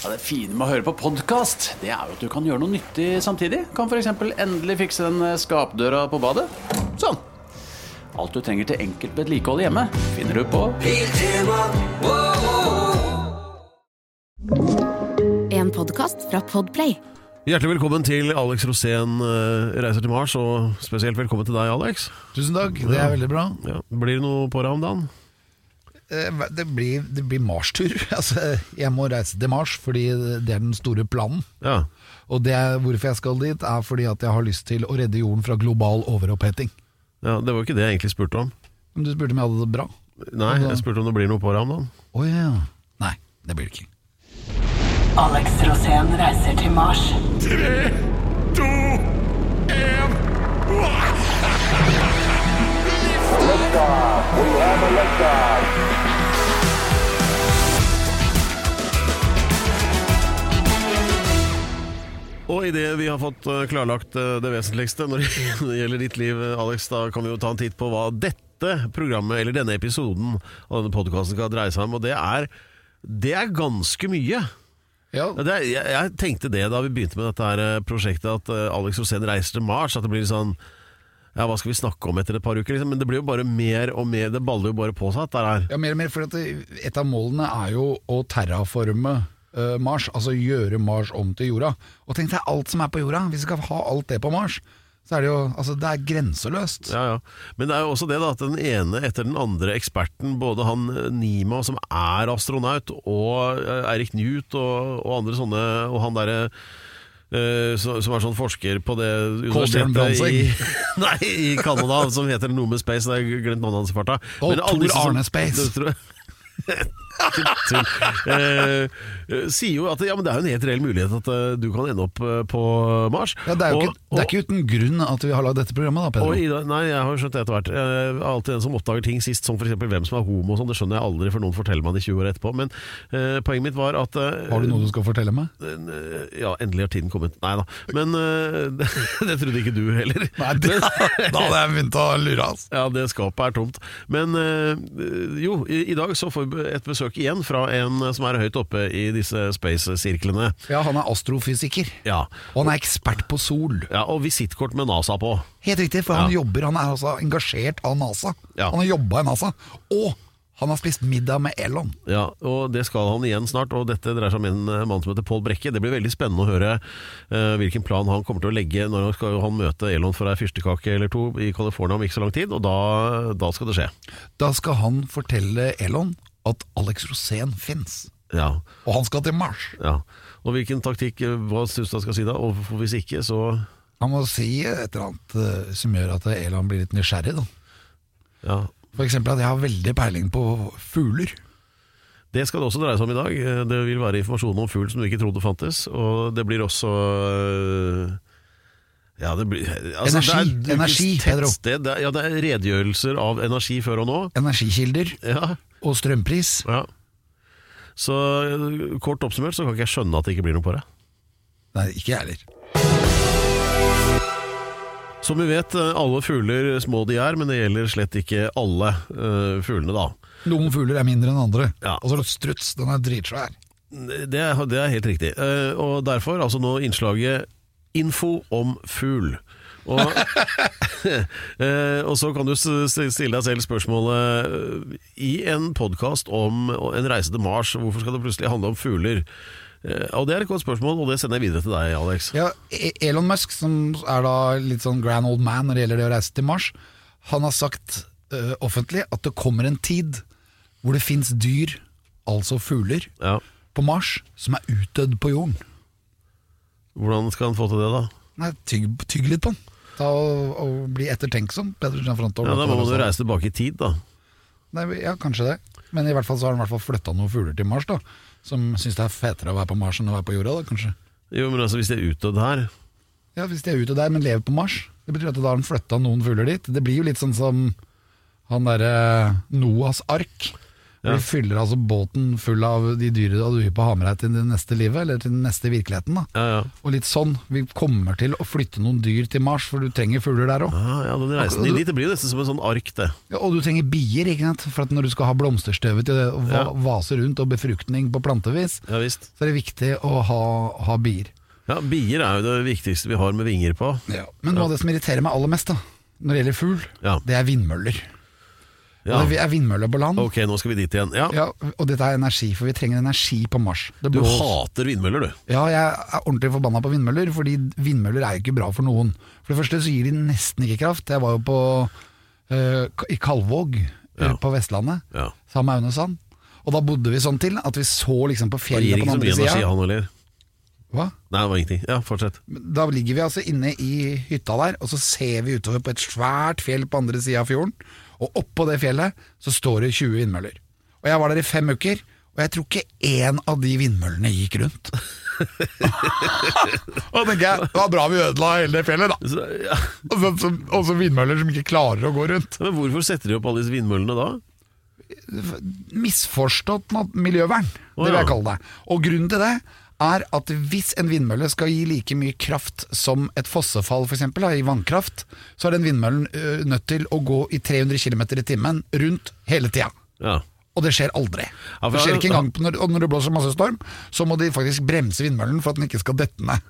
Ja, det fine med å høre på podkast, det er jo at du kan gjøre noe nyttig samtidig. Kan f.eks. endelig fikse den eh, skapdøra på badet. Sånn. Alt du trenger til enkelt vedlikehold hjemme, finner du på En podkast fra Podplay. Hjertelig velkommen til Alex Rosén eh, reiser til Mars, og spesielt velkommen til deg, Alex. Tusen takk, det er veldig bra. Ja. Blir det noe på deg om dagen? Eh, Det blir, det blir Mars-tur. Altså, jeg må reise til Mars fordi det er den store planen. Ja. Og det hvorfor jeg skal dit, er fordi at jeg har lyst til å redde jorden fra global overoppheting. ja. Det var ikke det jeg egentlig spurte om. Men du spurte om jeg hadde det bra. Nei, jeg spurte om det blir noe på deg om dagen. Oh, ja. Nei, det blir det ikke. Alex Rosén reiser til Mars. Og idet vi har fått eh, klarlagt eh, det vesentligste når det gjelder ditt liv, eh, Alex, da kan vi jo ta en titt på hva dette programmet, eller denne episoden av denne podkasten skal dreie seg om. Og det er, det er ganske mye. Ja, er, jeg, jeg tenkte det da vi begynte med dette her prosjektet, at Alex Rosén reiser til Mars. At det blir sånn Ja, hva skal vi snakke om etter et par uker? Liksom? Men det blir jo bare mer og mer, det baller jo bare på seg. Her. ja mer og mer, for et av målene er jo å terraforme eh, Mars, altså gjøre Mars om til jorda. Og tenk deg alt som er på jorda, hvis vi skal ha alt det på Mars, så er det jo altså, det er grenseløst. Ja, ja. Men det er jo også det da, at den ene etter den andre eksperten, både han eh, Nima som er astronaut, og eh, Eirik Newt og, og andre sånne, og han derre Uh, som, er sånn forsker på det universitetet i, nei, i Canada som heter noe med space, det har jeg glemt navnet hans i farta. Og Tor Arne Space. Tull. Eh, eh, sier jo at ja, men det er jo en helt reell mulighet at eh, du kan ende opp eh, på Mars. Ja, det, er jo Og- ikke, det er ikke uten grunn at vi har lagd dette programmet, da, Pedro. og Ida, nei, jeg har skjønt det etter hvert. Jeg er alltid den som oppdager ting sist, som f.eks. hvem som er homo og sånn. Det skjønner jeg aldri, for noen forteller meg det 20 år etterpå. Men eh, poenget mitt var at eh, Har du noe du skal fortelle meg? eh, Ja, endelig har tiden kommet. Nei da. Men eh, det, det trodde ikke du heller. Nei, det, da hadde jeg begynt å lure, altså. Ja, det skapet er tomt. Men eh, jo, i, i dag så får vi et besøk igjen fra en som er høyt oppe i disse space-sirklene. Ja, han er astrofysiker, Ja. og han er ekspert på sol. ja, og visittkort med NASA på. Helt riktig, for han jobber, han er altså engasjert av NASA. Ja. Han har jobba i NASA, og han har spist middag med Elon. Ja, og det skal han igjen snart, og dette dreier seg om en eh, mann som heter Pål Brekke. Det blir veldig spennende å høre uh, hvilken plan han kommer til å legge når han skal han møte Elon for ei fyrstekake eller to i California om ikke så lang tid, og da, da skal det skje. Da skal han fortelle Elon at Alex Rosén fins, Ja, og han skal til Mars. ja. Og hvilken taktikk, eh, hva syns du han skal si da? Og hvis ikke, så Han må si et eller annet eh, som gjør at Elan blir litt nysgjerrig. Da. ja. For eksempel at jeg har veldig peiling på fugler. Det skal det også dreie seg om i dag. Eh, Det vil være informasjon om fugl som du ikke trodde fantes, og det blir også ja, det blir, altså, Energi, det er energi, Pedro. tettsted. Det er, ja, det er redegjørelser av energi før og nå. Energikilder Ja, og strømpris. Ja. Så kort oppsummert så kan ikke jeg skjønne at det ikke blir noe på det. Nei, ikke jeg heller. Som vi vet, eh, alle fugler små de er, men det gjelder slett ikke alle uh, fuglene, da. Noen fugler er mindre enn andre. Ja. Og så det struts, den er dritsvær. Det det er helt riktig. Uh, og derfor altså nå innslaget Info om fugl. Og, eh, og så kan du stille deg selv spørsmålet eh, I en podkast om en reise til Mars, hvorfor skal det plutselig handle om fugler? Eh, og Det er et godt spørsmål, og det sender jeg videre til deg, Alex. Ja, E- Elon Musk, som er da litt sånn grand old man når det gjelder det å reise til Mars, han har sagt uh, offentlig at det kommer en tid hvor det fins dyr, altså fugler, Ja. på Mars som er utdødd på jorden. Hvordan skal han få til det, da? Nei, tygg, tygg litt på den. Ta og, og bli ettertenksom. Gianfranto. Ja, Da må du reise tilbake i tid, da. Nei, ja, kanskje det. Men i hvert fall så har han i hvert fall flytta noen fugler til Mars, da. Som syns det er fetere å være på Mars enn å være på jorda, da, kanskje. Jo, men altså Hvis de er utdødd her Ja, Hvis de er ute der, men lever på Mars. Det betyr at da har han flytta noen fugler dit. Det blir jo litt sånn som han derre Noahs ark. Og Vi fyller altså båten full av de dyra du vil på ha med deg til det neste livet, eller til den neste virkeligheten. da Ja, ja. Og litt sånn, Vi kommer til å flytte noen dyr til Mars, for du trenger fugler der òg. Ah, ja, den reisen din dit det blir nesten som en sånn ark, det. Ja, og du trenger bier, ikke sant? for at når du skal ha blomsterstøvet til det, og va Ja. vase rundt og befruktning på plantevis, Ja visst. så er det viktig å ha, ha bier. Ja, Bier er jo det viktigste vi har med vinger på. Men noe av det som irriterer meg aller mest da når det gjelder fugl, Ja. det er vindmøller. Ja. Det er vindmøller på land. Ok, nå skal vi dit igjen. Ja, Ja, og dette er energi, for vi trenger energi på Mars. Du hater vindmøller, du. Ja, jeg er ordentlig forbanna på vindmøller, fordi vindmøller er jo ikke bra for noen. For det første så gir de nesten ikke kraft. Jeg var jo på eh, i Kalvåg eh, Ja. på Vestlandet Ja. sammen med Aune Sand. Og da bodde vi sånn til at vi så liksom på fjellet på den mye andre energi, sida. han heller. Hva? Nei, det var ingenting. Ja, fortsett. Da ligger vi altså inne i hytta der, og så ser vi utover på et svært fjell på andre sida av fjorden. Og oppå det fjellet så står det 20 vindmøller. Og jeg var der i fem uker, og jeg tror ikke én av de vindmøllene gikk rundt. og tenker jeg, det var bra vi ødela hele det fjellet, da. Så, ja. Og så, så, også vindmøller som ikke klarer å gå rundt. Men hvorfor setter de opp alle disse vindmøllene da? Misforstått miljøvern, det vil jeg kalle det. Og grunnen til det er at hvis en vindmølle skal gi like mye kraft som et fossefall eksempel, i vannkraft, så er den vindmøllen ø, nødt til å gå i 300 km i timen rundt hele tida. Ja. Og det skjer aldri. Ja, det skjer ikke engang når, når det blåser masse storm, så må de faktisk bremse vindmøllen for at den ikke skal dette ned.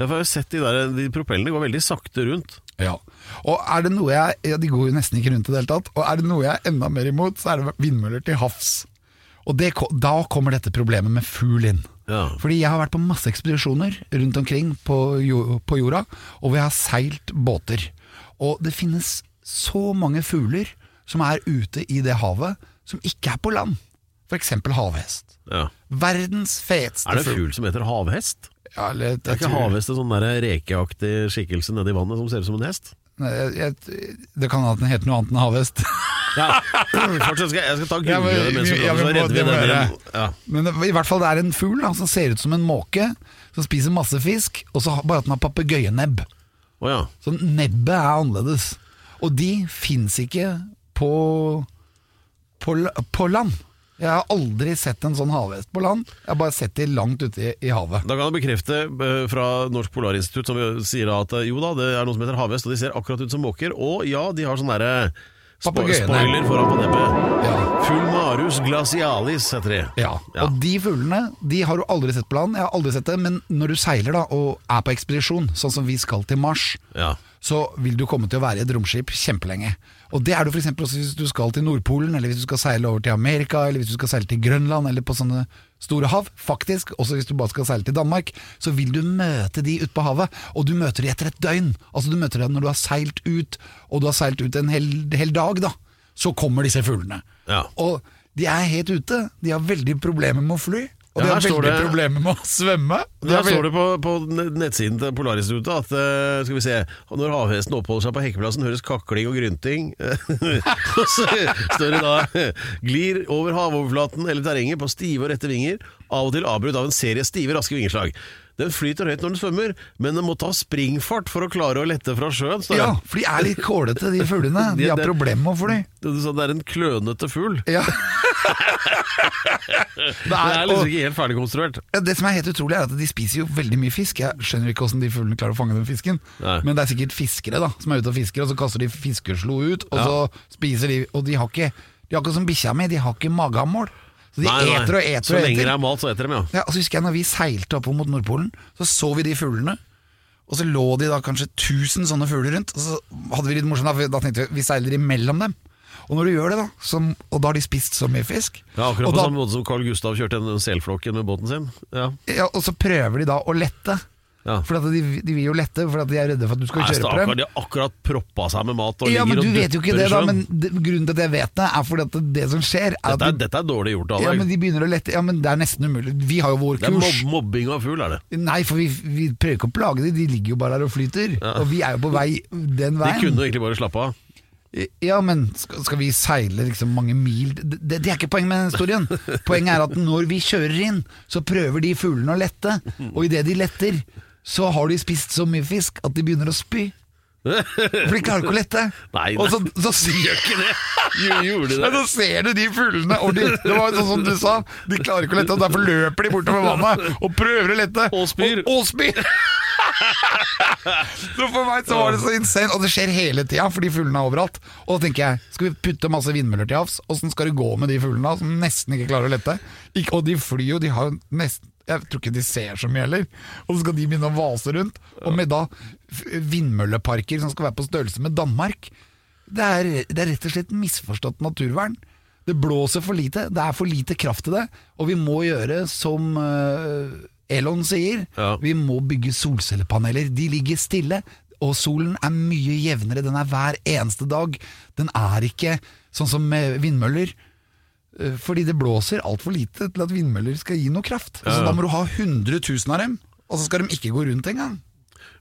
Ja, for jeg har jo sett de der de propellene går veldig sakte rundt. Ja. Og er det noe jeg Ja, de går jo nesten ikke rundt i det hele tatt. Og er det noe jeg er enda mer imot, så er det vindmøller til havs. Og det, da kommer dette problemet med fugl inn. Ja. Fordi jeg har vært på masse ekspedisjoner rundt omkring på, på jorda, og vi har seilt båter. Og det finnes så mange fugler som er ute i det havet, som ikke er på land. Eksempel havhest. Ja. Verdens feteste fugl. Er det en fugl som heter havhest? Ja, eller, Det er ikke havhest en sånn rekeaktig skikkelse nedi vannet som ser ut som en hest? Jeg, jeg, det kan hende den heter noe annet enn havhest. Ja, fortsatt skal jeg, skal ta men- mens vi prater, så men i hvert fall det er en fugl som ser ut som en måke, som spiser masse fisk, og så bare at den har papegøyenebb. Oh, ja. Så nebbet er annerledes. Og de fins ikke på, på, på land. Jeg har aldri sett en sånn havhest på land. Jeg har bare sett de langt ute i, i havet. Da kan jeg bekrefte eh, fra Norsk Polarinstitutt som sier da at eh, jo da, det er noe som heter havhest, og de ser akkurat ut som måker. Og ja, de har sånn derre spo spoiler foran på nebbet. Ja. Fulmarus glacialis heter de. Ja. Ja. Og de fuglene de har du aldri sett på land. Jeg har aldri sett det, men når du seiler da og er på ekspedisjon, sånn som vi skal til Mars, Ja. Så vil du komme til å være i et romskip kjempelenge. Og det er du f.eks. også hvis du skal til Nordpolen, eller hvis du skal seile over til Amerika, eller hvis du skal seile til Grønland, eller på sånne store hav. Faktisk, også hvis du bare skal seile til Danmark, så vil du møte de ute på havet, og du møter de etter et døgn. Altså du møter dem når du har seilt ut, og du har seilt ut en hel, hel dag, da. Så kommer disse fuglene. Ja. Og de er helt ute. De har veldig problemer med å fly. Og Ja, de her har veldig det- problemer med å svømme. De Der har står veld- det på, på nettsiden til Polarinstituttet at uh, skal vi se, når havhesten oppholder seg på hekkeplassen, høres kakling og grynting. og så står det da glir over havoverflaten eller terrenget på stive og rette vinger, av og til avbrutt av en serie stive, raske vingeslag. Den flyter høyt når den svømmer, men den må ta springfart for å klare å lette fra sjøen. Ja, for de er litt kålete, de fuglene. De- De har problemer med å fly. Du sa det er en klønete fugl. Ja. Det er liksom ikke helt ferdigkonstruert. Det som er helt utrolig er at De spiser jo veldig mye fisk. Jeg skjønner ikke hvordan de fuglene klarer å fange den fisken. Nei. Men det er sikkert fiskere da som er ute og fisker, og så kaster de fiskeslo ut, og Ja. så spiser de Og de har ikke De har ikke som bikkja mi, de har ikke magemål. Så de Nei, nei. eter og eter Så og lenge det er mat, så eter de, ja. Ja, og så husker jeg når vi seilte opp mot Nordpolen, så så vi de fuglene. Og så lå de da kanskje 1000 sånne fugler rundt. Og så hadde vi litt morsomt, da, da tenkte vi vi seiler imellom dem. Og når du gjør det, da, så, og da har de spist så mye fisk Ja, Akkurat og på da, samme måte som Carl Gustav kjørte den selflokken med båten sin. Ja, ja, Og så prøver de da å lette. Ja. For at de, de vil jo lette, for at de er redde for at du skal Nei, kjøre på dem. de har akkurat proppa seg med mat og Ja, men ligger Du og vet jo ikke det, da. Men grunnen til at jeg vet det, er fordi at det, som skjer, er Dette er, at de, dette er dårlig gjort av ja, deg. men de begynner å lette. Ja, men det er nesten umulig. Vi har jo vår kurs. det er mob mobbing av fugl, er det. Nei, for vi, vi prøver ikke å plage dem, de ligger jo bare der og flyter. Og vi er jo på vei den veien. De kunne jo egentlig bare slappe av. Ja, men skal vi seile liksom mange mil det, det, det er ikke poenget med den historien. Poenget er at når vi kjører inn, så prøver de fuglene å lette. Og idet de letter, så har de spist så mye fisk at de begynner å spy. For de klarer ikke å lette. Nei, nei. Og så, så, så, Gjør ikke det! Gjorde- de Ja, det? så ser du de fuglene, og de, det var sånn som du sa, de klarer ikke å lette, og derfor løper de bortover vannet og prøver å lette. Og spyr. Og, og spyr. så for meg så var det så insane, og det skjer hele tida, fordi fuglene er overalt. Og da tenker jeg, skal vi putte masse vindmøller til havs, åssen skal det gå med de fuglene som nesten ikke klarer å lette? Ikke, og de flyr jo, de har jo nesten jeg tror ikke de ser så mye heller. Og så skal de begynne å vase rundt. Og med da vindmølleparker som skal være på størrelse med Danmark. Det er, det er rett og slett misforstått naturvern. Det blåser for lite, det er for lite kraft til det, og vi må gjøre som eh, Elon sier. Ja. Vi må bygge solcellepaneler. De ligger stille, og solen er mye jevnere. Den er hver eneste dag. Den er ikke sånn som vindmøller. Eh, Fordi det blåser altfor lite til at vindmøller skal gi noe kraft. Så da må du ha 100 000 av dem, og så skal de ikke gå rundt engang.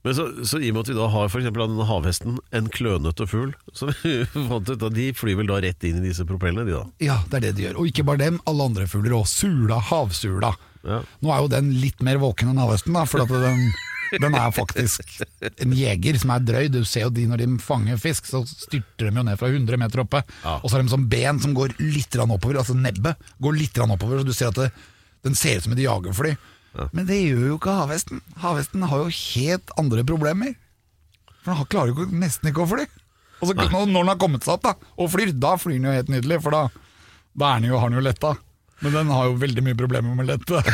Men så, så i og med at vi da har eksempel denne havhesten en klønete fugl, så vi fant ut at de flyr vel da rett inn i disse propellene, de da. Ja, det er det de gjør. Og ikke bare dem, alle andre fugler òg. Sula, havsula. Ja. Nå er jo den litt mer våken enn havhesten, da, for at den, den er faktisk en jeger som er drøy. Du ser jo de når de fanger fisk, så styrter de jo ned fra 100 meter oppe. Ja. Og så har de sånn ben som går litt oppover, altså nebbet går litt oppover, så du ser at det, den ser ut som et jagerfly. Men det gjør jo ikke havhesten. Havhesten har jo helt andre problemer. For den klarer jo nesten ikke å fly. Og så, når den har kommet seg opp da, og flyr, da flyr den jo helt nydelig, for da, da jo, har den jo letta. Men den har jo veldig mye problemer med dette.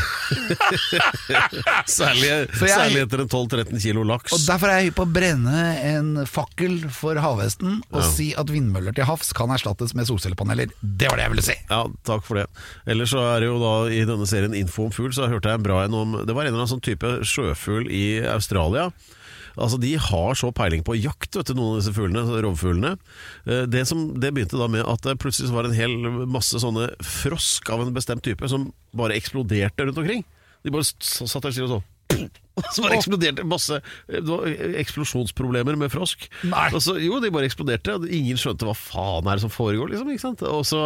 Særlig, jeg- særlig etter en 12-13 kilo laks. Og Derfor er jeg hypp på å brenne en fakkel for havhesten og si at vindmøller til havs kan erstattes med solcellepaneler. Det var det jeg ville si! Ja, takk for det. Ellers så er det jo da i denne serien Info om fugl, så hørte jeg en bra en om Det var en eller annen sånn type sjøfugl i Australia. Altså De har så peiling på jakt, vet du, noen av disse fuglene, rovfuglene. Eh, Det, det begynte da med at det plutselig var en hel masse sånne frosk av en bestemt type som bare eksploderte rundt omkring. De bare satt der stille og så og så bare eksploderte masse Det var eksplosjonsproblemer med frosk. Så, jo, de bare eksploderte. og Ingen skjønte hva faen er det som foregår. Liksom, så,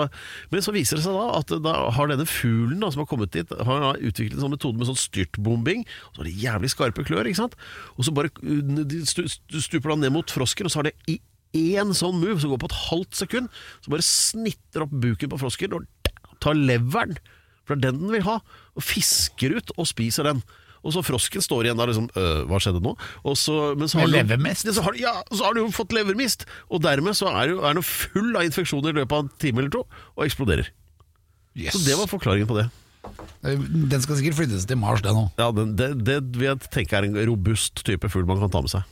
men så viser det seg da at da har denne fuglen da, som har kommet dit, har utviklet en sånn metode med sånn styrtbombing. Og så har de jævlig skarpe klør. ikke sant? Og så bare de stu- stu- stuper da ned mot frosken, og så har det i én sånn move som går på et halvt sekund, så bare snitter opp buken på frosken og tar leveren, for det er den den vil ha, og fisker ut og spiser den. Og så frosken står igjen da liksom øh, Hva skjedde nå? Og så, men så har Med den- levermist? Ja, så har, ja, så har du jo fått levermist, og dermed så er du er du full av infeksjoner i løpet av en time eller to, og eksploderer. Yes. Så det var forklaringen på det. Den skal sikkert flyttes til Mars, den òg. Ja, den, det, det vil jeg tenke er en robust type fugl man kan ta med seg.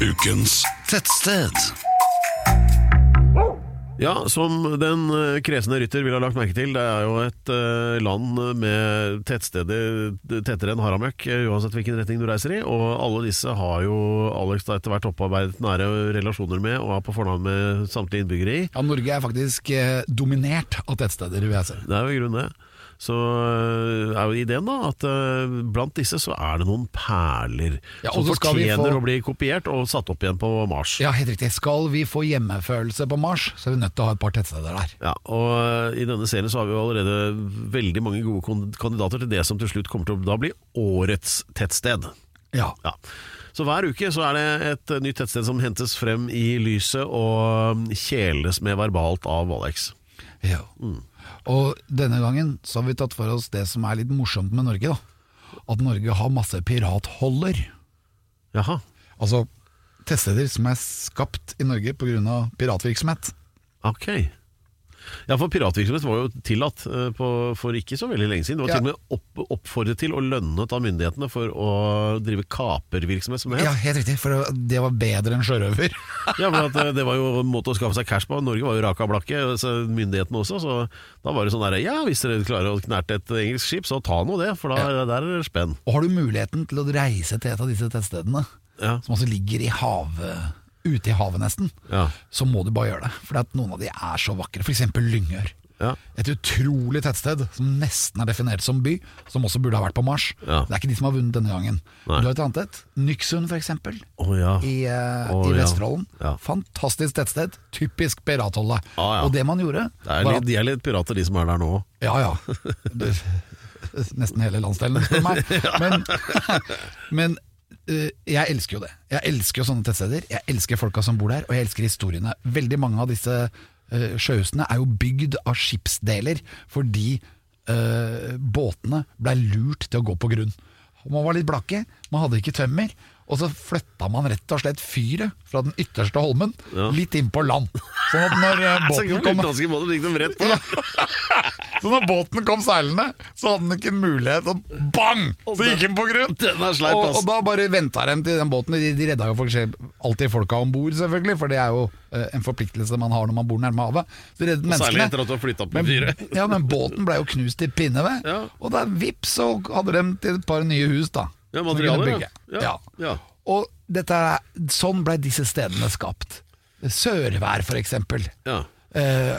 Ukens Tettsted. Ja, som den eh, kresne rytter vil ha lagt merke til, det er jo et eh, land med tettsteder tettere enn haramøkk, eh, uansett hvilken retning du reiser i. Og alle disse har jo Alex da etter hvert opparbeidet nære relasjoner med, og er på fornavn med samtlige innbyggere i. Ja, Norge er faktisk dominert av tettsteder, vil jeg si. Det er jo i grunnen det. Så øh, er jo ideen da at øh, blant disse så er det noen perler Ja, som fortjener få- å bli kopiert og satt opp igjen på Mars. Ja, helt riktig. Skal vi få hjemmefølelse på Mars, så er vi nødt til å ha et par tettsteder der. Ja, og øh, I denne serien så har vi jo allerede veldig mange gode kandidater til det som til slutt kommer til å da bli årets tettsted. Ja. Ja. Så hver uke så er det et nytt tettsted som hentes frem i lyset og kjeles med verbalt av Alex. ja. Og denne gangen så har vi tatt for oss det som er litt morsomt med Norge. da. At Norge har masse piratholder. Jaha. Altså tettsteder som er skapt i Norge pga. piratvirksomhet. Ok. Ja, for piratvirksomhet var jo tillatt eh, på, for ikke så veldig lenge siden. Det var Ja. til og med opp, oppfordret til og lønnet av myndighetene for å drive kapervirksomhet, som det Ja, helt riktig, for det var bedre enn sjørøver. Ja, men at eh, Det var jo en måte å skaffe seg cash på. Norge var jo raka blakke, myndighetene også. Så da var det sånn der Ja, hvis dere klarer å knerte et engelsk skip, så ta nå det, for da der er det spenn. Og har du muligheten til å reise til et av disse tettstedene, Ja. som altså ligger i havet, ute i havet nesten, Ja. så må du bare gjøre det. For noen av de er så vakre. F.eks. Lyngør. Ja. Et utrolig tettsted som nesten er definert som by, som også burde ha vært på Mars. Ja. Det er ikke de som har vunnet denne gangen. Nei. Du har et annet et. Nyksund, f.eks. Oh, ja. I, uh, oh, i. Vesterålen. Fantastisk tettsted. Typisk piratholde. Ah. Og det man gjorde Det er litt, de er litt pirater, de som er der nå. Ja ja. Du, nesten hele landsdelen, spør du meg. Men, men jeg elsker jo det. Jeg elsker jo sånne tettsteder. Jeg elsker folka som bor der, og jeg elsker historiene. Veldig mange av disse uh, sjøhusene er jo bygd av skipsdeler fordi uh, båtene blei lurt til å gå på grunn. Man var litt blakke, man hadde ikke tømmer. Og så flytta man rett og slett fyret fra den ytterste holmen Ja. litt inn på land. Sånn at når eh, båten kom båten. Så når båten kom seilende, så hadde den ikke en mulighet, og bang! Så gikk den på grunn! Den sleip, og, og da bare venta de til den båten. De, de redda jo folk, alltid folka om bord, selvfølgelig, for det er jo eh, en forpliktelse man har når man bor nærme havet. Så de reddet Særlig etter at du har flytta opp Men, fyret. ja, men båten ble jo knust til pinneved, Ja. og da vips så hadde de til et par nye hus, da. Ja, materialer, ja. Ja. Og dette er, sånn ble disse stedene skapt. Sørvær, for eksempel. Ja. Eh,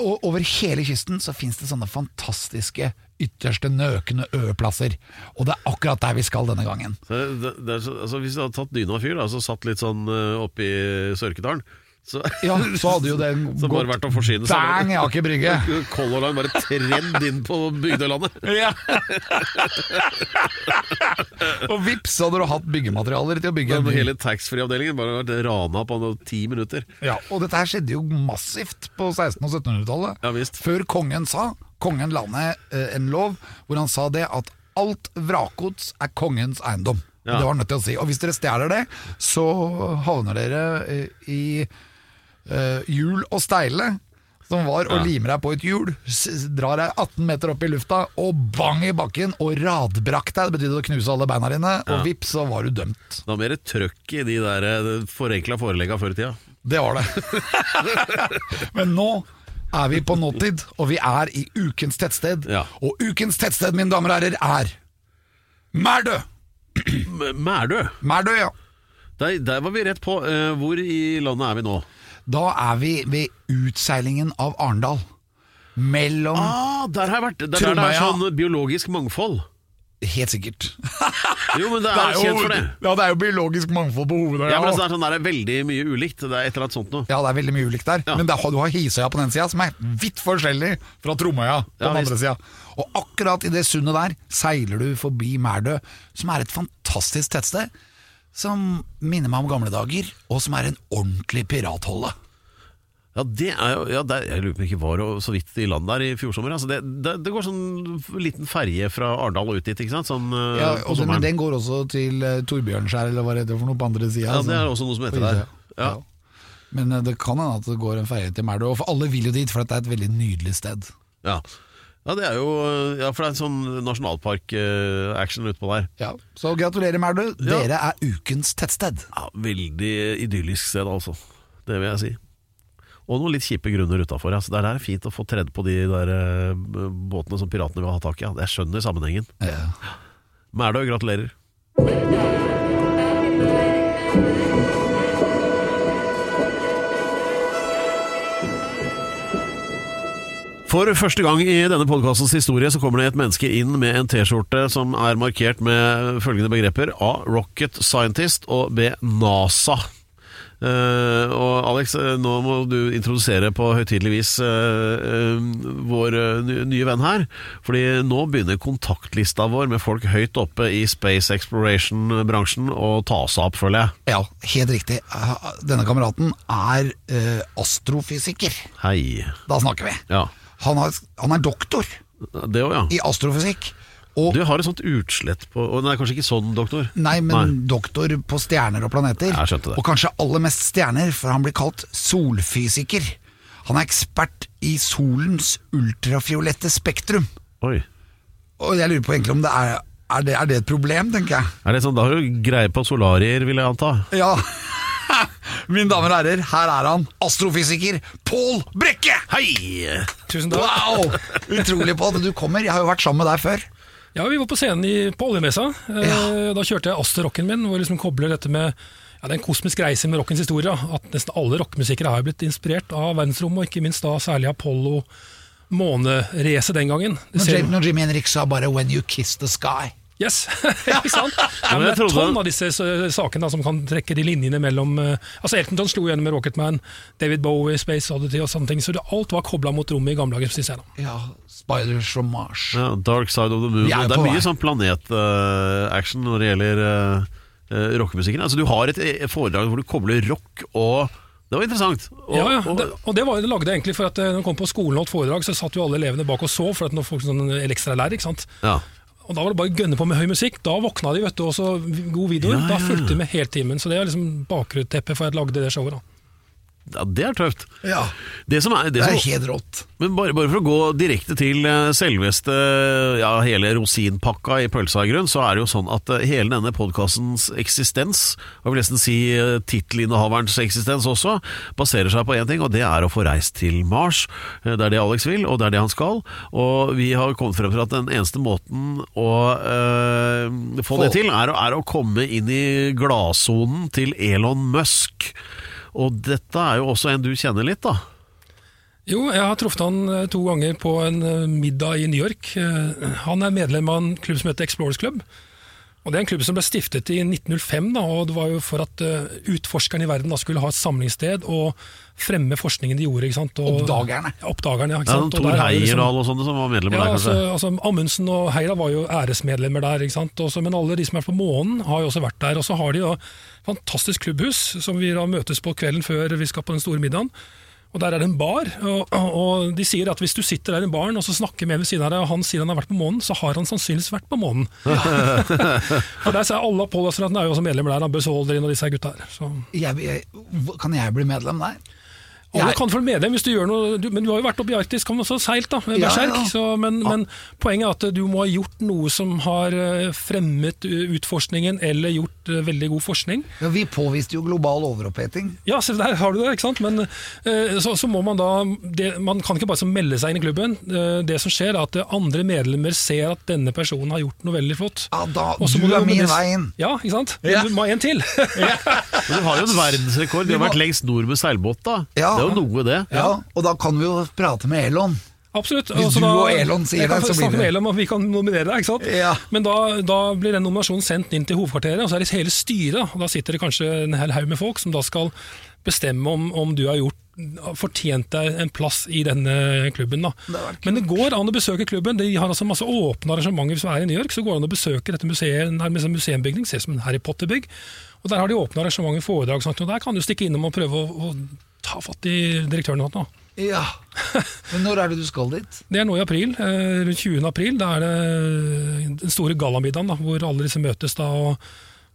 og over hele kysten så fins det sånne fantastiske ytterste nøkne øplasser. Og det er akkurat der vi skal denne gangen. Så det, det er så, altså Hvis du hadde tatt dyna fyr, da, så satt litt sånn uh, oppi Sørkedalen så, Ja, så hadde jo den Så bare vært å forsyne seg. bang i Aker Brygge. Color Line bare tredd inn på Bygdelandet. Ja. og vips hadde du hatt byggematerialer til å bygge en Den by. hele taxfree-avdelingen bare vært rana på ti minutter. Ja, og dette her skjedde jo massivt på 1600- og 1700-tallet. Ja, visst. Før kongen sa Kongen la ned eh, en lov hvor han sa det at alt vrakgods er kongens eiendom. Ja. Det var nødt til å si. Og hvis dere stjeler det, så havner dere eh, i hjul og steile. Som var å Ja. lime deg på et hjul, drar deg 18 meter opp i lufta og bang i bakken og radbrakk deg. Det betydde å knuse alle beina dine, og vips, så var du dømt. Det var mer trøkk i de der eh, forenkla forelegga før i tida. Det var det. Men nå er vi på nåtid, og vi er i ukens tettsted. Ja. Og ukens tettsted, mine damer og herrer, er Mærdø! Mærdø, Mærdø, ja. der, der var vi rett på. Uh, hvor i landet er vi nå? Da er vi ved utseilingen av Arendal. Mellom Ah, der har jeg vært. Det er der det er sånn biologisk mangfold. Helt sikkert. Jo, men det er, jo kjent for det. Ja, det er jo biologisk mangfold på Hovedøya. Ja, men det er sånn der, det er veldig mye ulikt. Det er et eller annet sånt noe. Ja, det er veldig mye ulikt der. Ja. Men det, du har Hisøya på den sida, som er vidt forskjellig fra Tromøya på Ja, den andre sida. Og akkurat i det sundet der seiler du forbi Mærdø, som er et fantastisk tettsted. Som minner meg om gamle dager, og som er en ordentlig piratholde. Ja, det er jo ja, det Jeg lurer på om ikke var så vidt i land der i fjor sommer. Altså, det, det, det går sånn liten ferje fra Arendal og ut dit, ikke sant? Sånn eh, Ja, og den, sommeren. den går også til uh, Torbjørnskjær, eller hva det heter for noe på andre sida. Ja, det er også noe som heter der. Ja. Men eh, det kan hende at det går en ferje til Merdø. og for alle vil jo dit, for det er et veldig nydelig sted. Ja. Ja, det er jo Ja, for det er en sånn nasjonalpark-action utpå der. Ja, Så gratulerer, Mærdø. Ja. Dere er ukens tettsted. Ja, Veldig idyllisk sted, altså. Det vil jeg si. Og noen litt kjipe grunner utafor. Altså, det er fint å få tredd på de der eh, båtene som piratene vil ha tak i. Ja. Jeg skjønner sammenhengen. Ja. Mærdø, gratulerer. For første gang i denne podkastens historie så kommer det et menneske inn med en T-skjorte som er markert med følgende begreper A. Rocket Scientist og B. NASA. Uh, og Alex, eh, nå må du introdusere på høytidelig vis uh, uh, vår nye venn her. Fordi nå begynner kontaktlista vår med folk høyt oppe i space exploration-bransjen å ta seg opp, føler jeg. Ja, helt riktig. Eh, Denne kameraten er astrofysiker. Hei. Da snakker vi. Ja. Han, har, han er doktor Det òg, ja. i astrofysikk. Og Du har et sånt utslett på og Det er kanskje ikke sånn, doktor? Nei, men doktor på stjerner og planeter. Jeg skjønte det. Og kanskje aller mest stjerner, for han blir kalt solfysiker. Han er ekspert i solens ultrafiolette spektrum. Oi. Og jeg lurer på egentlig om det er Er det, er det et problem, tenker jeg. Er det sånn, Da har du greie på solarier, vil jeg anta. Ja. Mine damer og herrer, her er han, astrofysiker Pål Brekke! Hei! Tusen takk. Wow! Utrolig på at du kommer. Jeg har jo vært sammen med deg før. Ja, Vi var på scenen i, på Oljemessa. Eh, Ja. Da kjørte jeg Aster-rocken min, hvor jeg liksom kobler dette med ja, det er en kosmisk reise med rockens historie. At nesten alle rockemusikere har blitt inspirert av verdensrommet, og ikke minst da særlig Apollo måneracet den gangen. Når Jim- når Jimmy Henrik sa bare 'When you kiss the sky'. Yes, ikke sant? Ja, men det er tonn av disse sakene da, som kan trekke de linjene mellom eh, Altså Elton John slo gjennom med Rocketman, David Bowie, Space Oddity og sånne ting. Så det, alt var kobla mot rommet i gamle dager, Ja, Spiders from Mars. Ja, Dark Side of the Moon. Er Det er mye sånn planet-action når det gjelder uh, rockemusikken. Altså, du har et eh, foredrag hvor du kobler rock og Det var interessant. Og, ja, ja, det, og det var, det lagde jeg egentlig for at eh, når jeg kom på skolen og holdt foredrag, så satt jo alle elevene bak og så, for at nå får vi sånn ekstralærer. ikke sant? ja. Og Da var det bare å gønne på med høy musikk. Da våkna de, vet du, også god videoer. Ja, ja, Da fulgte de med hele timen. Så det er liksom bakgrunnsteppet for at jeg lagde det showet. da. Ja, det er tøft. Ja, Det som er, det det er som, helt rått. men bare, bare for å gå direkte til eh, selveste ja, hele rosinpakka i pølsa i grunn, så er det jo sånn at eh, hele denne podkastens eksistens, og jeg vil nesten si eh, tittelinnehaverens eksistens også, baserer seg på én ting, og det er å få reist til Mars. Det er det Alex vil, og det er det han skal. Og vi har kommet frem til at den eneste måten å øh, få det til, er, er å komme inn i gladsonen til Elon Musk. Og dette er jo også en du kjenner litt, da. Jo, jeg har truffet han eh, to ganger på en eh, middag i New York. Eh, Han er medlem av en klubb som heter Explorers Club. Og Det er en klubb som ble stiftet i 1905, da, og det var jo for at utforskerne i verden da skulle ha et samlingssted og fremme forskningen de gjorde. ikke sant? Og, Oppdagerne. Ja, oppdagerne, ja. ikke Ja, sant? Og Tor er liksom- og sånne som var medlemmer Ja, der, altså, kanskje. altså Amundsen og Heira var jo æresmedlemmer der, ikke sant? Også, men alle de som er på månen har jo også vært der. Og så har de da fantastisk klubbhus som vi da møtes på kvelden før vi skal på den store middagen. Og Der er det en bar, og, og de sier at hvis du sitter der i baren og så snakker med en ved siden av deg, og han sier han har vært på månen, så har han sannsynligvis vært på månen. og der ser Alle Apollo-astronautene er jo også medlemmer der, Buzz Aldrin og disse her gutta her. Så. Jeg, jeg, kan jeg bli medlem der? Alle kan kan få medlem hvis du gjør noe du, Men du har jo vært oppe i Arktis, kan også seilt, da. Med Ja, ja. Så, men, men poenget er at du må ha gjort noe som har eh, fremmet utforskningen, eller gjort eh, veldig god forskning. Ja, vi påviste jo global overoppheting. Ja, se der har du det, ikke sant. Men eh, så, så må man da det, Man kan ikke bare så melde seg inn i klubben. Eh, det som skjer, er at andre medlemmer ser at denne personen har gjort noe veldig flott. Ja, da, Også du er min med- vei inn. Ja, ikke sant. Ja. Du må ha en til. ja. du har jo en verdensrekord. Du har vært lengst nord med seilbåt, da. Ja. Det er jo noe, det. Ja, og da kan vi jo prate med Elon. Absolutt. Hvis Altså, du da- og Elon sier det, så blir det- Elon, vi kan nominere deg. ikke sant? Ja. Men da, da blir den nominasjonen sendt inn til hovedkvarteret, og så er det hele styret. og Da sitter det kanskje en hel haug med folk som da skal bestemme om, om du har gjort fortjent deg en plass i denne klubben. da. Men det går an å besøke klubben. De har altså masse åpne arrangementer. Hvis du er i New York, så går det an å besøke dette museet, nærmest en museumbygning. Ser ut som en Harry Potter-bygg. Og Der har de åpne arrangementer, foredrag, og sånt, og der kan du stikke innom og prøve å, å ta fatt i direktøren. og sånt, da. Ja. Men når er det du skal dit? Det er nå i april, eh, rundt 20. april. Da er det den store gallamiddagen da, hvor alle disse møtes. da, og,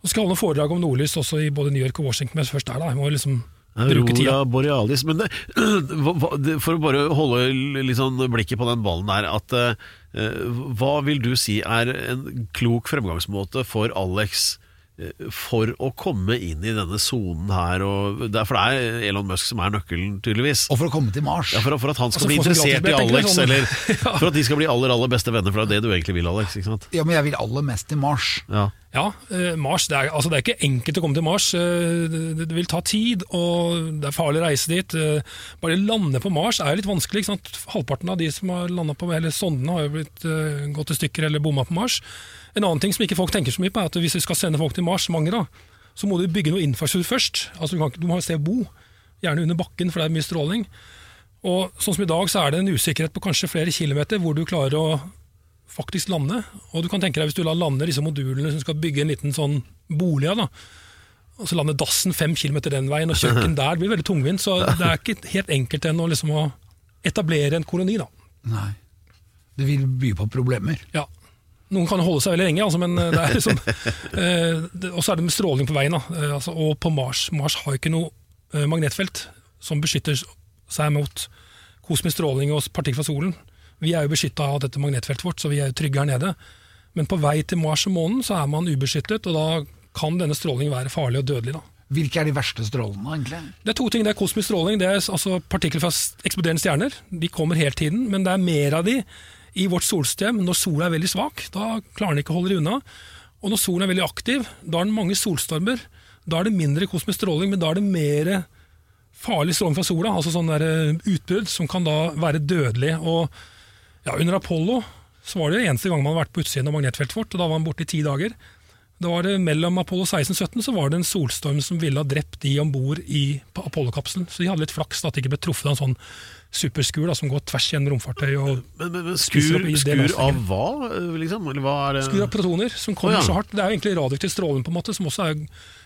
og skal holde foredrag om nordlys også i både New York og Washington. Men først der, da. Jeg må liksom. Aurora borealis. Men det, for å bare holde litt sånn blikket på den ballen der, at eh, hva vil du si er en klok fremgangsmåte for Alex for å komme inn i denne sonen her? Og, det er, for det er Elon Musk som er nøkkelen, tydeligvis. Og for å komme til Mars. Ja, for, for at han skal Altså, bli interessert i Alex, sånn. eller for at de skal bli aller aller beste venner, for det er det du egentlig vil, Alex. ikke sant? Ja, men jeg vil aller mest til Mars. Ja. Ja, eh, Mars, det er, altså det er ikke enkelt å komme til Mars. Eh, det, det vil ta tid, og det er farlig å reise dit. Eh, bare lande på Mars er litt vanskelig. Ikke sant? Halvparten av de som har landet på, eller sondene har jo blitt eh, gått i stykker eller bomma på Mars. En annen ting som ikke folk tenker så mye på, er at hvis vi skal sende folk til Mars, mange da, så må du bygge noe infrastruktur først. Altså Du, kan, du må ha et sted å bo, gjerne under bakken, for det er mye stråling. Og sånn som i dag, så er det en usikkerhet på kanskje flere kilometer hvor du klarer å faktisk lande. Og du kan tenke deg hvis du lar lande disse modulene som skal bygge en liten sånn bolig av. Og så lander dassen fem kilometer den veien, og kjøkken der. Det blir veldig tungvint. Så det er ikke helt enkelt ennå liksom å etablere en koloni, da. Nei. Det vil by på problemer. Ja. Noen kan holde seg veldig lenge, altså, men det er liksom eh, Og så er det med stråling på veien, da. Eh, altså, og på Mars. Mars har ikke noe eh, magnetfelt som beskytter seg mot kosmisk stråling og partikler fra solen. Vi er jo beskytta av dette magnetfeltet vårt, så vi er jo trygge her nede. Men på vei til Mars og månen så er man ubeskyttet, og da kan denne strålingen være farlig og dødelig. da. Hvilke er de verste strålene, egentlig? Det er to ting. Det er kosmisk stråling. Det er altså partikler fra eksploderende stjerner. De kommer hele tiden, men det er mer av de i vårt solsystem når sola er veldig svak. Da klarer den ikke å holde det unna. Og når solen er veldig aktiv, da er det mange solstormer. Da er det mindre kosmisk stråling, men da er det mer farlig stråling fra sola. Altså sånn der eh, utbrudd som kan da være dødelig. Og ja, under Apollo så var det eneste gang man har vært på utsiden av magnetfeltet vårt, og da var man borte i ti dager. Da var det Mellom Apollo 16 og 17 så var det en solstorm som ville ha drept de om bord i Apollo-kapselen. Så de hadde litt flaks da at de ikke ble truffet av en sånn superskur da, som går tvers gjennom romfartøy. og Men, men, men skur, opp i skur av hva, liksom? Eller hva er det? Skur av protoner som kommer oh, ja. så hardt. Det er jo egentlig radioaktiv stråling på en måte, som også er,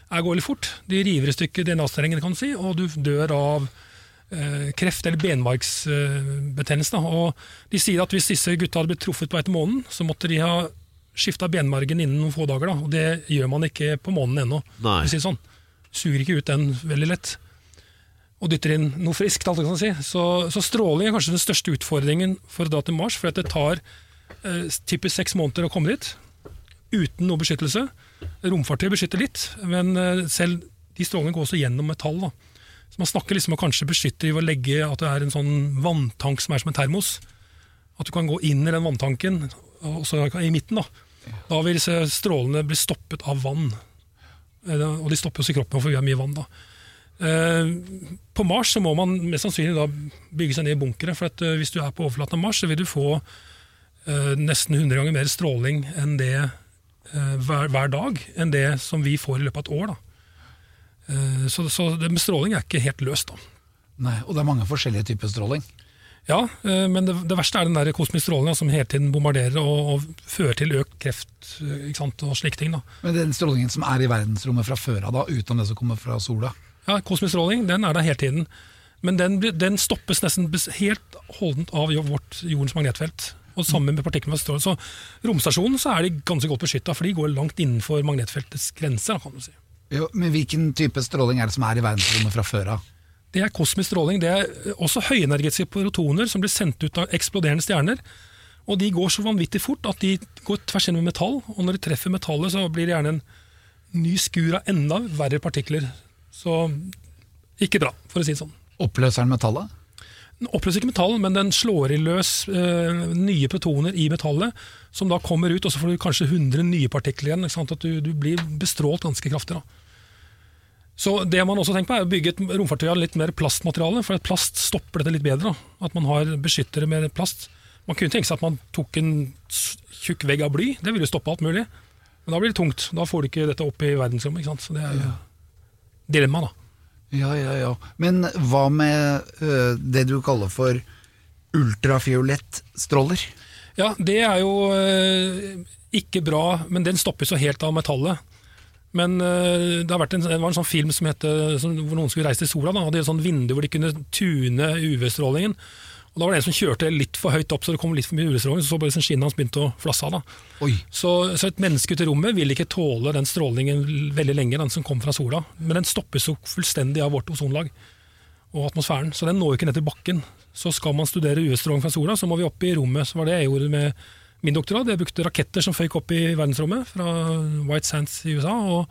er går litt fort. De river i stykker DNA-strengene, kan du si, og du dør av eh, kreft eller benmargsbetennelse. Eh, og de sier at hvis disse gutta hadde blitt truffet på vei til månen, så måtte de ha skifta benmargen innen noen få dager. da, og Det gjør man ikke på månen ennå. Si sånn. Suger ikke ut den veldig lett. Og dytter inn noe friskt. alt det kan si. Så, så stråling er kanskje den største utfordringen for å dra til Mars. For det tar eh, typisk seks måneder å komme dit uten noe beskyttelse. Romfartøy beskytter litt, men eh, selv de strålingene går også gjennom metall. da. Så Man snakker liksom om å kanskje beskytte ved å legge at det er en sånn vanntank som er som en termos. At du kan gå inn i den vanntanken, og så i midten. Da Da vil disse strålene bli stoppet av vann. Eh, Og de stopper oss i kroppen, for vi har mye vann. da. Eh, På Mars så må man mest sannsynlig da bygge seg ned i bunkere. For at eh, hvis du er på overflaten av Mars, så vil du få eh, nesten 100 ganger mer stråling enn det hver, hver dag enn det som vi får i løpet av et år. Så, så det med stråling er ikke helt løst. Nei, og det er mange forskjellige typer stråling. Ja, men det, det verste er den der kosmiske strålinga som hele tiden bombarderer og, og fører til økt kreft og slike ting. da. Men den strålingen som er i verdensrommet fra før av, da, utenom det som kommer fra sola Ja, Kosmisk stråling den er der hele tiden, men den, den stoppes nesten helt holdent av vårt jordens magnetfelt. Og sammen med partiklene. Så romstasjonen så er de ganske godt beskytta, for de går langt innenfor magnetfeltets grenser. kan du si. jo, Men hvilken type stråling er det som er i verdensrommet fra før av? Det er kosmisk stråling. Det er også høyenergetiske protoner som blir sendt ut av eksploderende stjerner. Og de går så vanvittig fort at de går tvers gjennom metall. Og når de treffer metallet, så blir det gjerne en ny skur av enda verre partikler. Så ikke bra, for å si det sånn. Oppløser den metallet? Den oppløser ikke metallet, men den slår i løs eh, nye protoner i metallet, som da kommer ut, og så får du kanskje 100 nye partikler igjen. Ikke sant? At du, du blir bestrålt ganske kraftig. da. Så det man også tenker på er å bygge et romfartøy av litt mer plastmateriale, for at plast stopper dette litt bedre. Da. At man har beskyttere med plast. Man kunne tenke seg at man tok en tjukk vegg av bly, det ville stoppe alt mulig. Men da blir det tungt. Da får du ikke dette opp i verdensrommet. ikke sant? Så det er jo dilemma, da. Ja, ja, ja. Men hva med øh, det du kaller for ultrafiolett stråler? Ja, det er jo eh, ikke bra, men den stoppes jo helt av metallet. Men eh, det, har en, det var en sånn film som heter som, hvor noen skulle reise til sola. Da, og det er et sånt vindu hvor de kunne tune UV-strålingen. Og Da var det en som kjørte litt for høyt opp, så det kom litt for mye UV-stråling. Så så bare skinnet hans begynte å flasse av. Så, så et menneske ute i rommet vil ikke tåle den strålingen veldig lenge, den som kom fra sola. Men den stoppes jo fullstendig av vårt ozonlag og atmosfæren, så den når jo ikke ned til bakken. Så skal man studere UV-stråling fra sola, så må vi opp i rommet. Så var det jeg gjorde med min doktorat. Jeg brukte raketter som føyk opp i verdensrommet fra White Sands i USA, og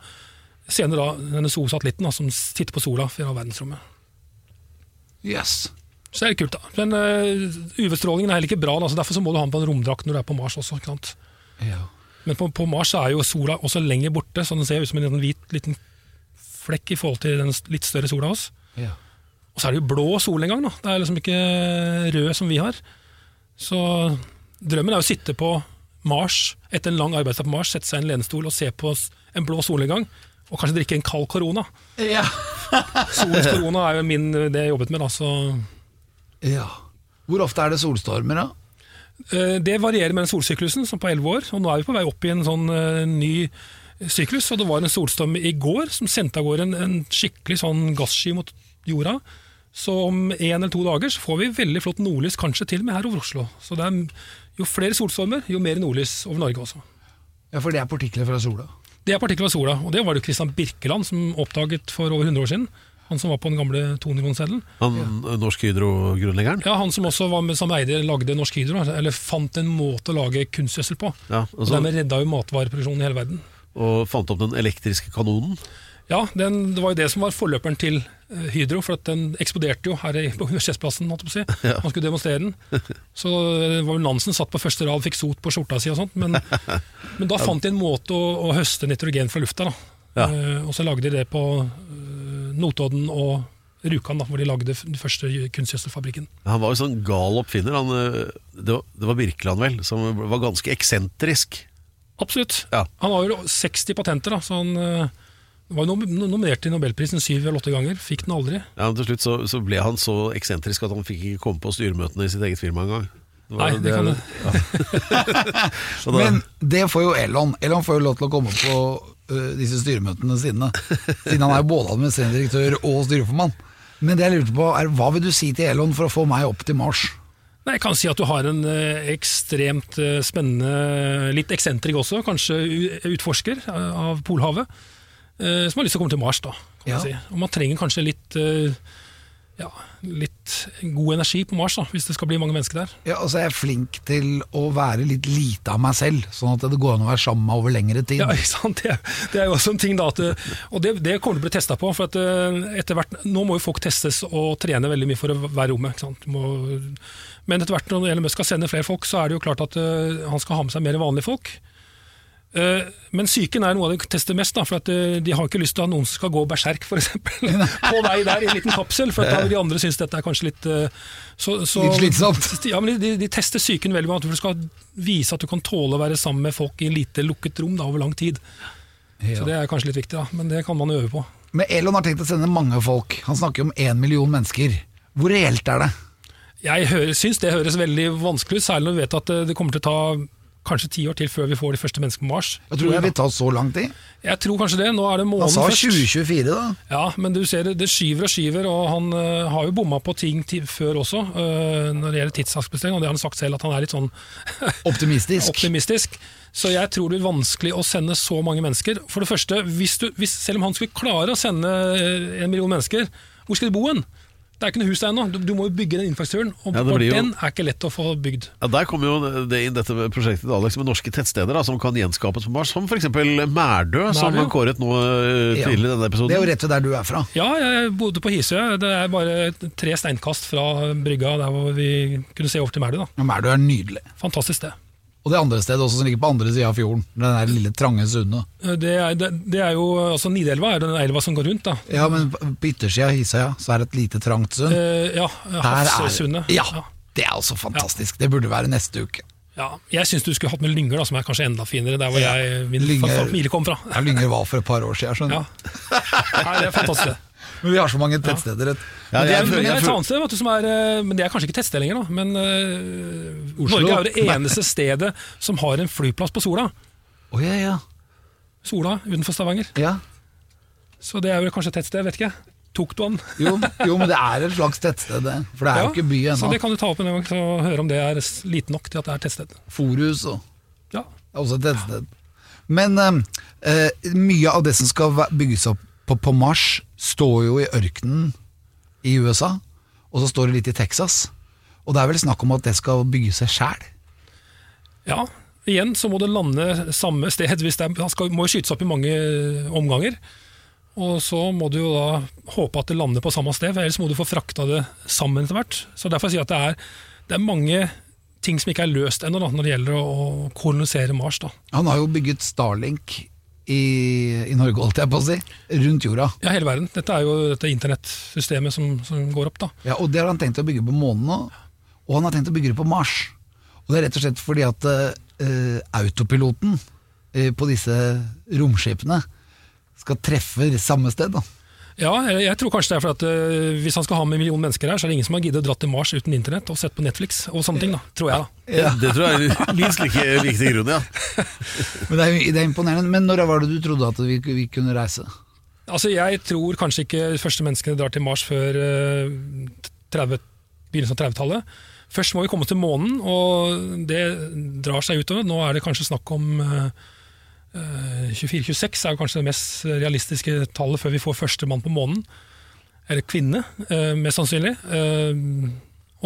senere da denne SO-satellitten som sitter på sola fra verdensrommet. Yes. Så det er litt kult, da. Men eh, UV-strålingen er heller ikke bra, altså, derfor så må du ha den på en romdrakt når du er på Mars også. Ja. Men på, på Mars er jo sola også lenger borte, så den ser ut som en hvit liten flekk i forhold til den litt større sola hos. ja. Og så er det jo blå sol en gang, da. Det er liksom ikke rød som vi har. Så drømmen er jo å sitte på Mars etter en lang arbeidsdag på Mars, sette seg i en lenestol og se på en blå solnedgang. Og kanskje drikke en kald korona. Ja. Solens korona er jo min, det jeg jobbet med. da, så ja. Hvor ofte er det solstormer, da? Eh, Det varierer med den solsyklusen, som på 11 år. Og nå er vi på vei opp i en sånn eh, ny syklus. Og det var en solstorm i går som sendte av gårde en, en skikkelig sånn gassky mot jorda. Så om en eller to dager så får vi veldig flott nordlys, kanskje til og med her over Oslo. Så det er jo flere solstormer, jo mer nordlys over Norge også. Ja, For det er partikler fra sola. Det er partikler fra sola, og det var det Christian Birkeland som oppdaget for over 100 år siden. Han som var på den gamle tonivåseddelen. Han eh, Norsk Hydro-grunnleggeren? Ja, han som også var med som eide lagde Norsk Hydro, eller fant en måte å lage kunstgjødsel på. Ja, Og altså, dermed redda jo matvareproduksjonen i hele verden. og fant opp den elektriske kanonen. Ja, den, det var jo det som var forløperen til eh, Hydro, for at den eksploderte jo her på Universitetsplassen. på å. Man skulle demonstrere den. Så det var vel Nansen satt på første rad, fikk sot på skjorta si og sånt. Men, men da fant de en måte å, å høste nitrogen fra lufta. Ja. Uh, og så lagde de det på eh, Notodden og Rjukan, hvor de lagde den første kunstgjødselfabrikken. Han var jo sånn gal oppfinner. Han, eh, det, var, det var Birkeland, vel, som var ganske eksentrisk. Absolutt. Ja. Han har jo 60 patenter, da, så han eh, var nominert til Nobelprisen syv eller åtte ganger. Fikk den aldri. Ja, men Til slutt så, så ble han så eksentrisk at han fikk ikke komme på styremøtene i sitt eget firma engang. Det Nei, det kan du. Ja. Men det får jo Elon. Elon får jo lov til å komme på disse styremøtene sine. Siden han er jo både administrerende direktør og styreformann. Men det jeg lurte på er, hva vil du si til Elon for å få meg opp til Mars? Nei, Jeg kan si at du har en eh, ekstremt eh, spennende, litt eksentrik også, kanskje utforsker av Polhavet, som har lyst til å komme til Mars. da, kan Ja. man si. Og Man trenger kanskje litt, ja, litt god energi på Mars, da, hvis det skal bli mange mennesker der. Ja, altså Jeg er flink til å være litt lite av meg selv, sånn at det går an å være sammen med over lengre tid. Ja, ikke sant? Det, det er jo også en ting da, at, eh, og det, det kommer til å bli testa på. for at eh, etter hvert, Nå må jo folk testes og trene veldig mye for å være i rommet. ikke sant? Må, men etter hvert når Elon Musk skal sende flere folk, så er det jo klart at eh, han skal ha med seg mer vanlige folk. Eh, men psyken er noe av det de tester mest, da, for eh, de har ikke lyst til at noen skal gå berserk eksempel, på vei der i en liten kapsel. For da vil de andre synes dette er kanskje litt eh, så, så, Litt slitsomt. Ja, men de, de tester psyken veldig godt, for du skal vise at du kan tåle å være sammen med folk i lite lukket rom da, over lang tid. Ja. Så Det er kanskje litt viktig, da, men det kan man øve på. Men Elon har tenkt å sende mange folk. Han snakker om én million mennesker. Hvor reelt er det? Jeg hører, syns det høres veldig vanskelig ut, særlig når vi vet at det kommer til å ta kanskje ti år til før vi får de første menneskene på Mars. Jeg tror det vil ta så lang tid. Jeg tror kanskje det. Nå er det Han sa 2024, da. Ja, men du ser det, det skyver og skyver, og han uh, har jo bomma på ting ti- før også, uh, når det gjelder tidsaksbestemming, og det har han sagt selv, at han er litt sånn Optimistisk. optimistisk. Så jeg tror det blir vanskelig å sende så mange mennesker. For det første, hvis du, hvis, selv om han skulle klare å sende eh, en million mennesker, hvor skal de bo hen? Det er ikke noe hus der ennå. Du, du må jo bygge den infrastrukturen, og Ja, jo- den er ikke lett å få bygd. Ja, Der kommer jo det inn dette prosjektet til Alex med norske tettsteder da, som kan gjenskapes på Mars, som f.eks. Mærdø, som Mærdø. kåret nå eh, tidligere i denne episoden. Det er jo rett ved der du er fra. Ja, jeg bodde på Hisøy. Det er bare tre steinkast fra brygga der hvor vi kunne se over til Mærdø. Ja, Mærdø er nydelig. Fantastisk sted. Og det andre stedet også som ligger på andre sida av fjorden. Den der lille trange sundet. Det er, det, det er jo, altså Nidelva er den elva som går rundt. da. Ja, men på yttersida av Hisøya så er det et lite trangt sund. Eh, ja, Hafsøysundet. Ja, det er også fantastisk. Det burde være neste uke. Ja, jeg syns du skulle hatt med Lynger, da, som er kanskje enda finere, der hvor Ja, jeg, min Lynger- familie kom fra. Ja, Lynger var for et par år siden, skjønner Ja. du. Nei, det er fantastisk. Men vi har så mange tettsteder. Ja. Ja, Men det er, men det er et annet sted, som er, eh, men det er kanskje ikke tettsted lenger. da, Men uh, Oslo? Norge er jo det eneste stedet som har en flyplass på Sola. Oh, ja, ja. Sola utenfor Stavanger. ja. Så det er jo kanskje et tettsted, vet ikke. Tok du den? Jo, jo, men det er et slags tettsted, det. For det er jo ikke by Så det kan du ta opp en gang og høre om det er lite nok til at det er tettsted. Forhus og Ja. Det er også et tettsted. Men eh, eh, mye av det som skal bygges opp på, på Mars, står jo i ørkenen i USA, og så står det litt i Texas. Og det er vel snakk om at det skal bygge seg sjæl. Ja, igjen så må det lande samme sted. Hvis det er, skal, må skytes opp i mange omganger. Og så må du jo da håpe at det lander på samme sted, for ellers må du få frakta det sammen etter hvert. Så derfor sier jeg at det er, det er mange ting som ikke er løst ennå når det gjelder å kolonisere Mars. da. Han har jo bygget Starlink i, i Norge, holdt jeg på å si, rundt jorda. Ja, hele verden. Dette er jo dette internettsystemet som, som går opp. da. Ja, og det har han tenkt å bygge på månen nå, og han har tenkt å bygge det på Mars. Og det er rett og slett fordi at uh, autopiloten uh, på disse romskipene skal treffe samme sted. da. Ja, jeg, jeg tror kanskje det er for at eh, hvis han skal ha med en million mennesker her, så er det ingen som har giddet å dra til Mars uten internett og sett på Netflix og sånne ting. da, tror jeg da. Ja, det tror jeg er minst like viktig grunn, ja. Men det er, det er imponerende. Men når var det du trodde at vi, vi kunne reise? Altså, Jeg tror kanskje ikke de første menneskene drar til Mars før 30, begynnelsen av 30-tallet. Først må vi komme til månen, og det drar seg utover. Nå er det kanskje snakk om eh, 24-26 er jo kanskje det mest realistiske tallet før vi får første mann på månen. Eller kvinne, eh, mest sannsynlig. Eh,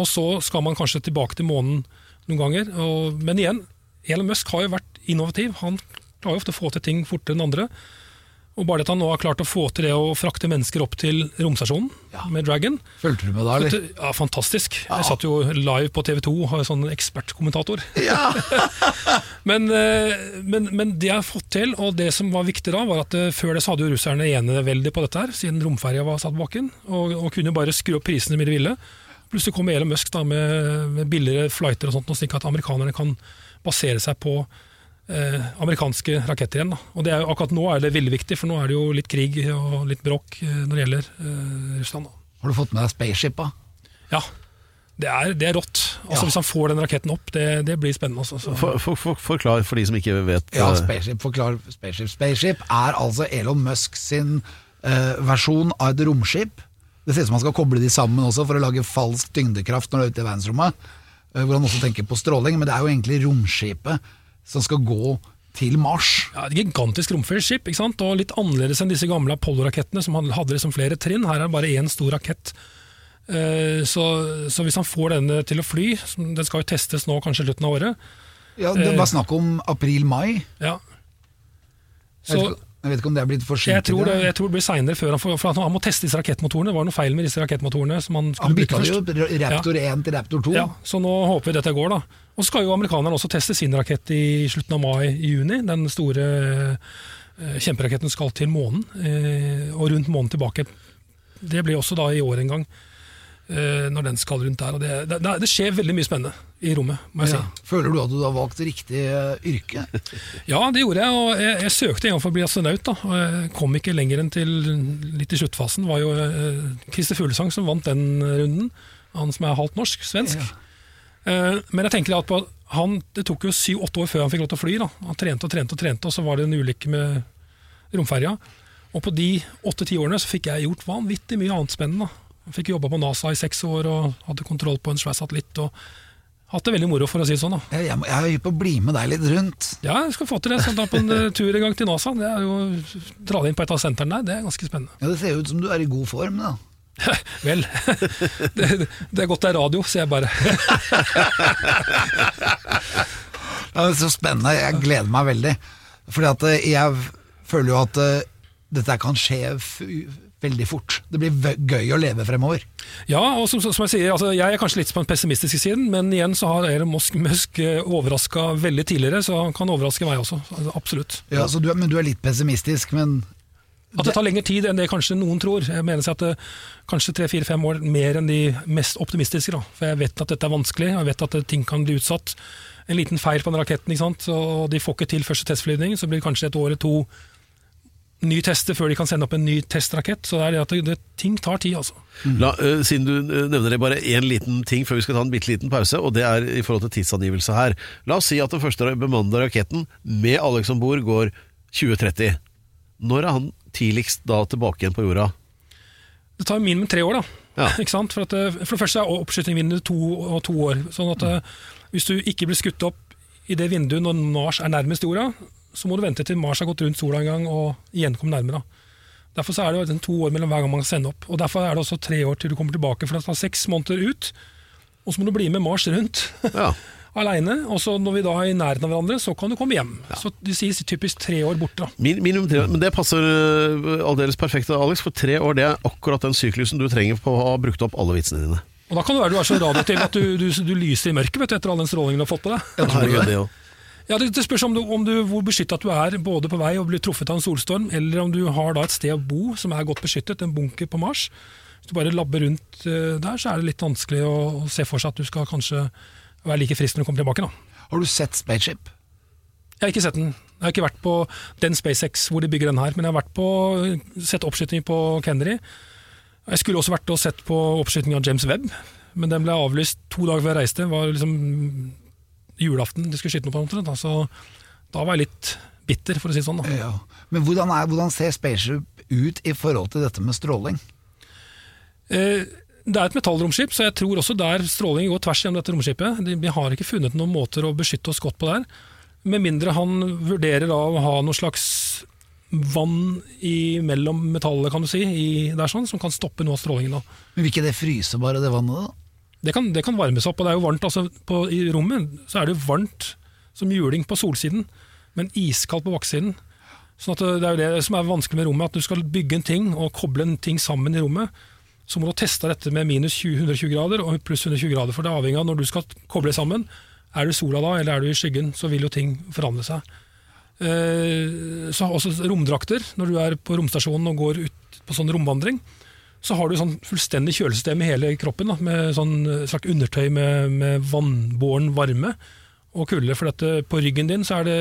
og så skal man kanskje tilbake til månen noen ganger. Men igjen, Elon Musk har jo vært innovativ. Han klarer jo ofte å få til ting fortere enn andre. Og bare at han nå har klart å få til det å frakte mennesker opp til romstasjonen med Dragon Fulgte du med da, eller? Ja, Fantastisk. Jeg satt jo live på TV 2 og har sånn ekspertkommentator. men, eh, men, men det jeg har fått til, og det som var viktig da, var at eh, før det så hadde jo russerne eneveldig på dette her, siden romferja var satt på bakken, og, og kunne bare skru opp prisene mye de ville. Plutselig kom Elon Musk da med, med billigere flighter og sånt, og slik at amerikanerne kan basere seg på eh, amerikanske raketter igjen. Da. Og det er, jo- akkurat nå er det veldig viktig, for nå er det jo litt krig og litt bråk eh, når det gjelder eh, Russland. Da. Har du fått med deg spaceshipa? Ja, det er, det er rått. Altså, Ja. Hvis han får den raketten opp, det, det blir spennende. Altså. Så, For, for, for, forklar for de som ikke vet Ja, eh, Spaceship, forklar Spaceship. Spaceship er altså Elon Musk sin eh, versjon av et romskip. Det ser ut som han skal koble de sammen også for å lage falsk tyngdekraft når det er ute i verdensrommet. eh, hvor han også tenker på stråling, men det er jo egentlig romskipet som skal gå til Mars. ja, et gigantisk romferskip, ikke sant? og litt annerledes enn disse gamle Apollo-rakettene som hadde liksom flere trinn. Her er det bare én stor rakett. Eh, Så, så hvis han får denne til å fly, den skal jo testes nå kanskje slutten av året Ja, Det Eh. var snakk om april-mai. ja. Så jeg vet ikke om det er blitt jeg tror, det, jeg tror det blir seinere, før han får for han må teste disse rakettmotorene. Det var noe feil med disse rakettmotorene han Han bytta jo Raptor 1 til Raptor 2. Ja, så nå håper vi dette går, da. Og så skal jo amerikanerne også teste sin rakett i slutten av mai-juni. Den store eh, kjemperaketten skal til månen, eh, og rundt månen tilbake. Det blir også da i år en gang, når den skal rundt der. Og det, det, det skjer veldig mye spennende i rommet, må jeg Ja. Føler du at du har valgt riktig eh, yrke? Ja, det gjorde jeg, og jeg, jeg søkte en gang for å bli astronaut. da, og Jeg kom ikke lenger enn til litt i sluttfasen. Det var jo eh, Christer Fuglesang som vant den runden. Han som er halvt norsk, svensk. Eh, Men jeg tenker at på han, det tok jo syv-åtte år før han fikk lov til å fly. Da. Han trente og trente, og trente, og så var det en ulykke med romferja. Og på de åtte-ti årene så fikk jeg gjort vanvittig mye annet spennende. Da. Fikk jobba på NASA i seks år og hadde kontroll på en svær satellitt. og Hatt det veldig moro, for å si det sånn. da. Jeg, jeg, er hypp på å bli med deg litt rundt. Ja, jeg skal få til det. Så da på en eh, tur en gang til NASA. Det er jo Dra deg inn på et av sentrene der, det er ganske spennende. Ja, Det ser jo ut som du er i god form. da Vel, det, det er godt det er radio, sier jeg bare. Ja, det er så spennende, jeg gleder meg veldig. Fordi at eh, jeg føler jo at eh, dette kan skje veldig fort. Det blir gøy å leve fremover. Ja, og som, som jeg sier, altså, jeg er kanskje litt på den pessimistiske siden, men igjen så har Elon Musk, Musk overraska veldig tidligere, så han kan overraske meg også. Altså, absolutt. Ja, så du, men du er litt pessimistisk, men At det tar lengre tid enn det kanskje noen tror. Jeg mener seg at det, kanskje tre-fire-fem år mer enn de mest optimistiske. Da. For jeg vet at dette er vanskelig, jeg vet at ting kan bli utsatt. En liten feil på den raketten, ikke sant? og de får ikke til første testflyvning, så blir det kanskje et år eller to ny tester før de kan sende opp en ny testrakett. Så det er det at det, det, ting tar tid, altså. La, uh, siden du eh, nevner det, bare én liten ting før vi skal ta en bitte liten pause, og det er i forhold til tidsangivelse her. La oss si at den første bemannede raketten med Alex om bord går 2030. Når er han tidligst da tilbake igjen på jorda? Det tar minimum tre år, da. Ja. Ikke sant? For, at, eh, for det første er oppskytingsvinduet to og to år. Sånn at mm. hvis du ikke blir skutt opp i det vinduet når Mars er nærmest jorda, så må du vente til Mars har gått rundt sola en gang og igjen komme nærmere. Derfor så er det to år mellom hver gang man kan sende opp. Og Derfor er det også tre år til du kommer tilbake, for det tar seks måneder ut. Og så må du bli med Mars rundt Ja. aleine. Og så når vi da er i nærheten av hverandre, så kan du komme hjem. Så de sier typisk tre år borte. da. Min, minimum tre, men det passer eh, aldeles perfekt, Alex, for tre år det er akkurat den syklusen du trenger på å ha brukt opp alle vitsene dine. Og da kan det være du er så radioaktiv at du, du, du lyser i mørket vet du, etter all den strålingen du har fått på deg. Jeg tror det også. Ja, Det, det spørs om du, om du, hvor beskyttet du er, både på vei og blir truffet av en solstorm, eller om du har da et sted å bo som er godt beskyttet, en bunker på Mars. Hvis du bare labber rundt eh, der, så er det litt vanskelig å, å se for seg at du skal kanskje være like frisk når du kommer tilbake. da. har du sett Spaceship? Jeg har ikke sett den. Jeg har ikke vært på den SpaceX hvor de bygger den her, men jeg har vært på, sett oppskyting på Kennedy. Jeg skulle også vært og sett på oppskyting av James Webb, men den ble avlyst to dager før jeg reiste. Det var liksom julaften de skulle skyte noe på. omtrent, da. Da var jeg litt bitter, for å si det sånn. da. Ja. Men hvordan, er, hvordan ser Spaceship ut i forhold til dette med stråling? Eh, Det er et metallromskip, så jeg tror også der stråling går tvers gjennom dette romskipet. De, vi har ikke funnet noen måter å beskytte oss godt på der. Med mindre han vurderer da å ha noe slags vann mellom metallet, kan du si, i, der sånn, som kan stoppe noe av strålingen. da. Men Vil ikke det fryse bare, det vannet? da? Det kan, det kan varmes opp, og det er jo varmt. altså på, I rommet så er det jo varmt som juling på solsiden, men iskaldt på baksiden. Sånn at Det er jo det som er vanskelig med rommet, at du skal bygge en ting og koble en ting sammen i rommet. Så må du teste dette med minus 20, 120 grader og pluss 120 grader. For det er avhengig av når du skal koble sammen. Er du i sola da, eller er du i skyggen, så vil jo ting forandre seg. Eh, så også romdrakter. Når du er på romstasjonen og går ut på sånn romvandring, så har du sånn fullstendig kjølesystem i hele kroppen, da, med sånn eh, slags undertøy med, med vannbåren varme og kulde. For at eh, på ryggen din så er det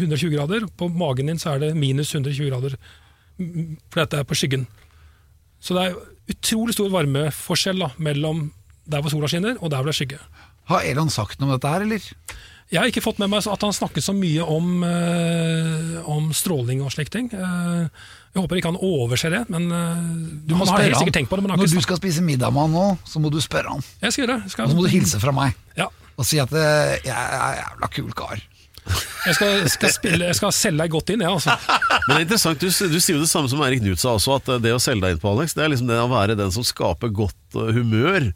120 grader, på magen din så er det minus 120 grader. For dette er på skyggen. Så det er utrolig stor varmeforskjell da, mellom der hvor sola skinner og der hvor det er skygge. Har Elon sagt noe om dette her, eller? Jeg har ikke fått med meg at han snakket så mye om, eh, om stråling og slike ting. Eh, jeg håper ikke han overser det, men eh, Du må spørre helt sikkert tenkt på det. Men Når du skal spise middag med han nå, så må du spørre han. Jeg skal gjøre det. skal... Og så må du hilse fra meg Ja. og si at jeg er en jævla kul kar. Jeg skal, skal, spille, jeg skal selge deg godt inn, jeg. altså. Men det er interessant, du, du sier jo det samme som Eirik Knut sa også, at det å selge deg inn på Alex, det er liksom det å være den som skaper godt uh, humør.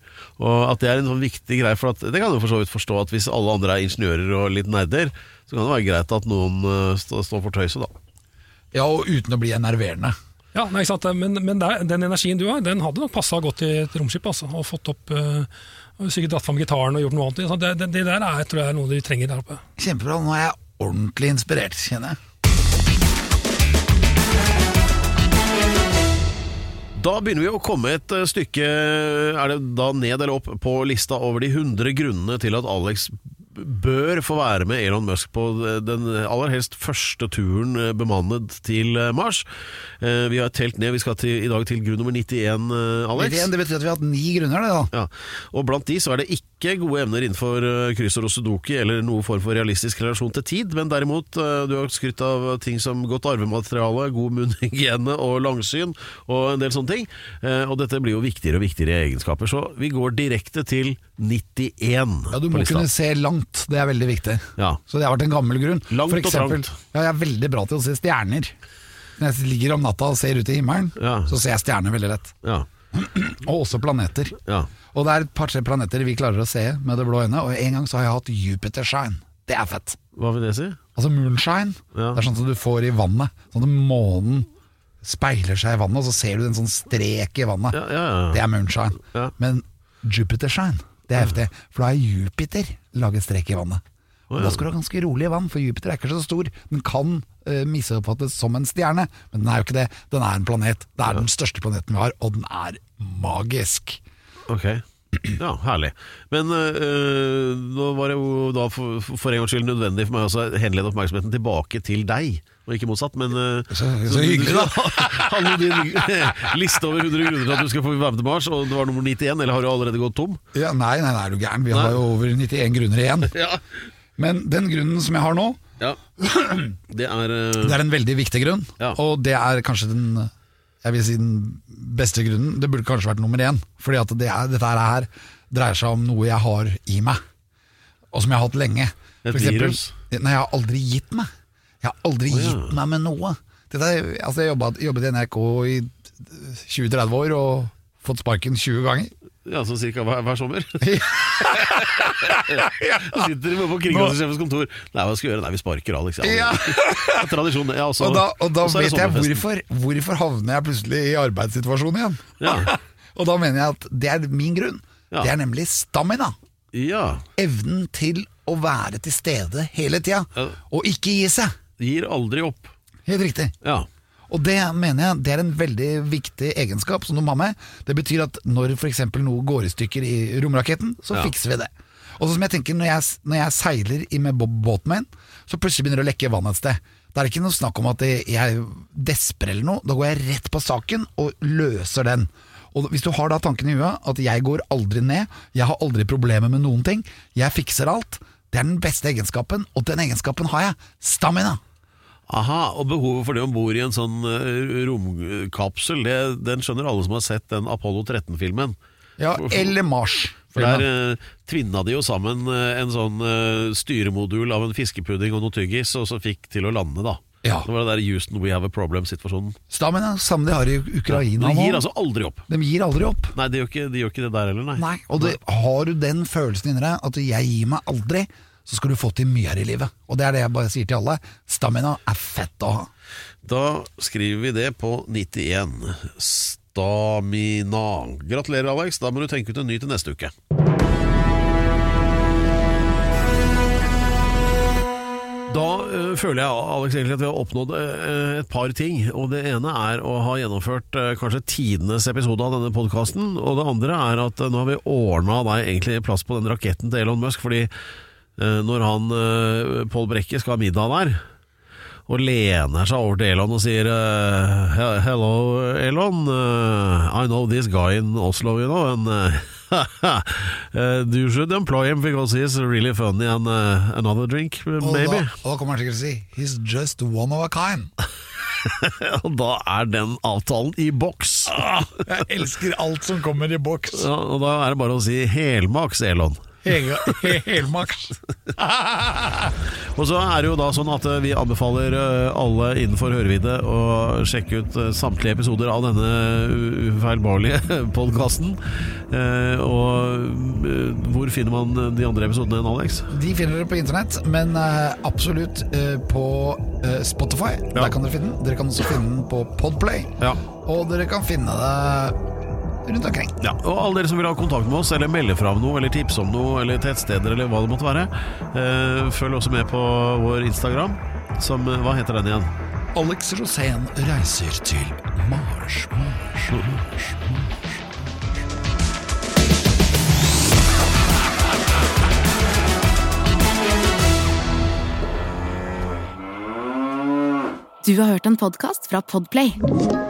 Og at det er en sånn viktig greie, for at, det kan du for så vidt forstå at hvis alle andre er ingeniører og litt nerder, så kan det være greit at noen står stå- står for tøyset, da. Ja, og uten å bli enerverende. Ja, nei, ikke sant? Men, men det er- den energien du har, den hadde nok passa godt i et romskip. Altså, og fått opp uh, og Sikkert dratt fram gitaren og gjort noe annet. Det, det, det der er, tror jeg er noe de trenger der oppe. Kjempebra. Nå er jeg ordentlig inspirert, kjenner jeg. Da begynner vi å komme et uh, stykke Er det da ned eller opp på lista over de 100 grunnene til at Alex bør få være med Elon Musk på den aller helst første turen uh, bemannet til uh, Mars. Uh, Vi har telt ned, vi skal til, i dag til grunn nummer 91, Alex. 91, Det betyr at vi har hatt ni grunner, det da. Ja, og blant de så er det ikke gode emner innenfor uh, kryssord og sudoku eller noe form for realistisk relasjon til tid, men derimot uh, du har skrytt av ting som godt arvemateriale, god munnhygiene og langsyn og en del sånne ting. Uh, og dette blir jo viktigere og viktigere egenskaper, så vi går direkte til 91 Ja, Du må kunne se langt, det er veldig viktig. Ja. Så det har vært en gammel grunn. Langt For og eksempel, trangt. Ja, jeg er veldig bra til å se stjerner. Når jeg ligger om natta og ser ut i himmelen, Ja. så ser jeg stjerner veldig lett. Ja, Og også planeter. ja. Og det er et par-tre planeter vi klarer å se med det blå øynet, og en gang så har jeg hatt Jupiter-shine. Det er fett. Hva vil det si? Altså moonshine. Ja. Det er sånn som du får i vannet. Sånn at månen speiler seg i vannet, og så ser du en sånn strek i vannet. Ja, ja, ja. Det er moonshine. Men Jupiter-shine, det er heftig. For da har Jupiter laget strek i vannet. Og. Da skal du ha ganske rolig i vann, for Jupiter er ikke så stor. Den kan uh, misoppfattes som en stjerne, men den er jo ikke det. Den er en planet. Det er den største planeten vi har, og den er magisk. Ok. Ja, herlig. Men øh, nå var det jo da for, for en gangs skyld nødvendig for meg også å henlede oppmerksomheten tilbake til deg, og ikke motsatt. Men øh, Så- så hyggelig, da. Hadde du din liste over 100 grunner til at du skal få være med til Mars, og det var nummer 91, eller har du allerede gått tom? Ja, nei, nei, nei, er du gæren. Vi Nei. har jo over 91 grunner igjen. Ja. Men den grunnen som jeg har nå, ja. Det er øh, det er en veldig viktig grunn. Ja. Og det er kanskje den jeg vil si den beste grunnen. Det burde kanskje vært nummer én. Fordi at det er, dette her dreier seg om noe jeg har i meg, og som jeg har hatt lenge. Et eksempel- virus? Nei, jeg har aldri gitt meg. Jeg har aldri oh, ja. gitt meg med noe. Dette er, altså jeg jobbet, jobbet i NRK i 20-30 år og fått sparken 20 ganger. Ja, sånn cirka hver, hver sommer. Sitter på kringkastingssjefens kontor. Nei, hva skal vi gjøre? Nei, vi sparker Alex. Ja. Ja. Tradisjon. Ja, også, Og da, og da vet jeg hvorfor, hvorfor havner jeg plutselig i arbeidssituasjonen igjen. Ja. Og da mener jeg at det er min grunn. Ja. Det er nemlig stamina. ja. Evnen til å være til stede hele tida, Ja. og ikke gi seg. Gir aldri opp. Helt riktig. Ja. Og det mener jeg det er en veldig viktig egenskap som du må ha med. Det betyr at når f.eks. noe går i stykker i romraketten, så Ja. fikser vi det. Og så som jeg tenker Når jeg, når jeg seiler i med båten min, så plutselig begynner det å lekke vann et sted. Da er det ikke noe snakk om at jeg desper eller noe. Da går jeg rett på saken og løser den. Og Hvis du har da tanken i huet at jeg går aldri ned, jeg har aldri problemer med noen ting, jeg fikser alt, det er den beste egenskapen, og den egenskapen har jeg. Stamina. Aha, og behovet for det om bord i en sånn eh, romkapsel, det, den skjønner alle som har sett den Apollo 13-filmen. Ja, eller Mars. For der uh, tvinna de jo sammen uh, en sånn uh, styremodul av en fiskepudding og noe tyggis, og så fikk til å lande, da. Ja. Det var det der Houston we have a problem-situasjonen. Stamina, samme de har i Ukraina nå. De gir altså aldri opp. De gir aldri opp. Nei, de gjør ikke, de gjør ikke det der heller, nei. Nei, og det, har du den følelsen inni deg at jeg gir meg aldri, så skal du få til mye her i livet. Og det er det jeg bare sier til alle. Stamina er fett å ha. Da skriver vi det på 91. Stamina. Gratulerer, Alex. Da må du tenke ut en ny til neste uke. Da øh, føler jeg Alex, egentlig at vi har oppnådd øh, et par ting. Og Det ene er å ha gjennomført øh, kanskje tidenes episode av denne podkasten. Og det andre er at øh, nå har vi ordna deg egentlig plass på den raketten til Elon Musk. Fordi når han øh, Pål Brekke skal ha middag der, og lener seg over til Elon og sier uh, Hello, Elon. I know this guy in Oslo, you know. And you should employ him because he's really funny and another drink, maybe. og da kommer han sikkert til å si He's just one of a kind. Og da er den avtalen i boks. Jeg elsker alt som kommer i boks. Ja, og da er det bare å si helmaks, Elon. Hel- Helmaks. Og så er det jo da sånn at eh, vi anbefaler eh, alle innenfor hørevidde å sjekke ut eh, samtlige episoder av denne ufeilbarlige podkasten. Og hvor finner man de andre episodene, enn Alex? De finner dere på internett, men absolutt på Spotify. Ja. Der kan dere finne den. Dere kan også finne den på Podplay. Ja. Og dere kan finne det rundt omkring. Ja, og alle dere som vil ha kontakt med oss, eller melde fra om noe, eller tipse om noe, eller tettsteder, eller hva det måtte være, eh, følg også med på vår Instagram, som eh, Hva heter den igjen? Alex Rosén reiser til Mars, Mars, Mars, Mars. Du har hørt en podkast fra Podplay.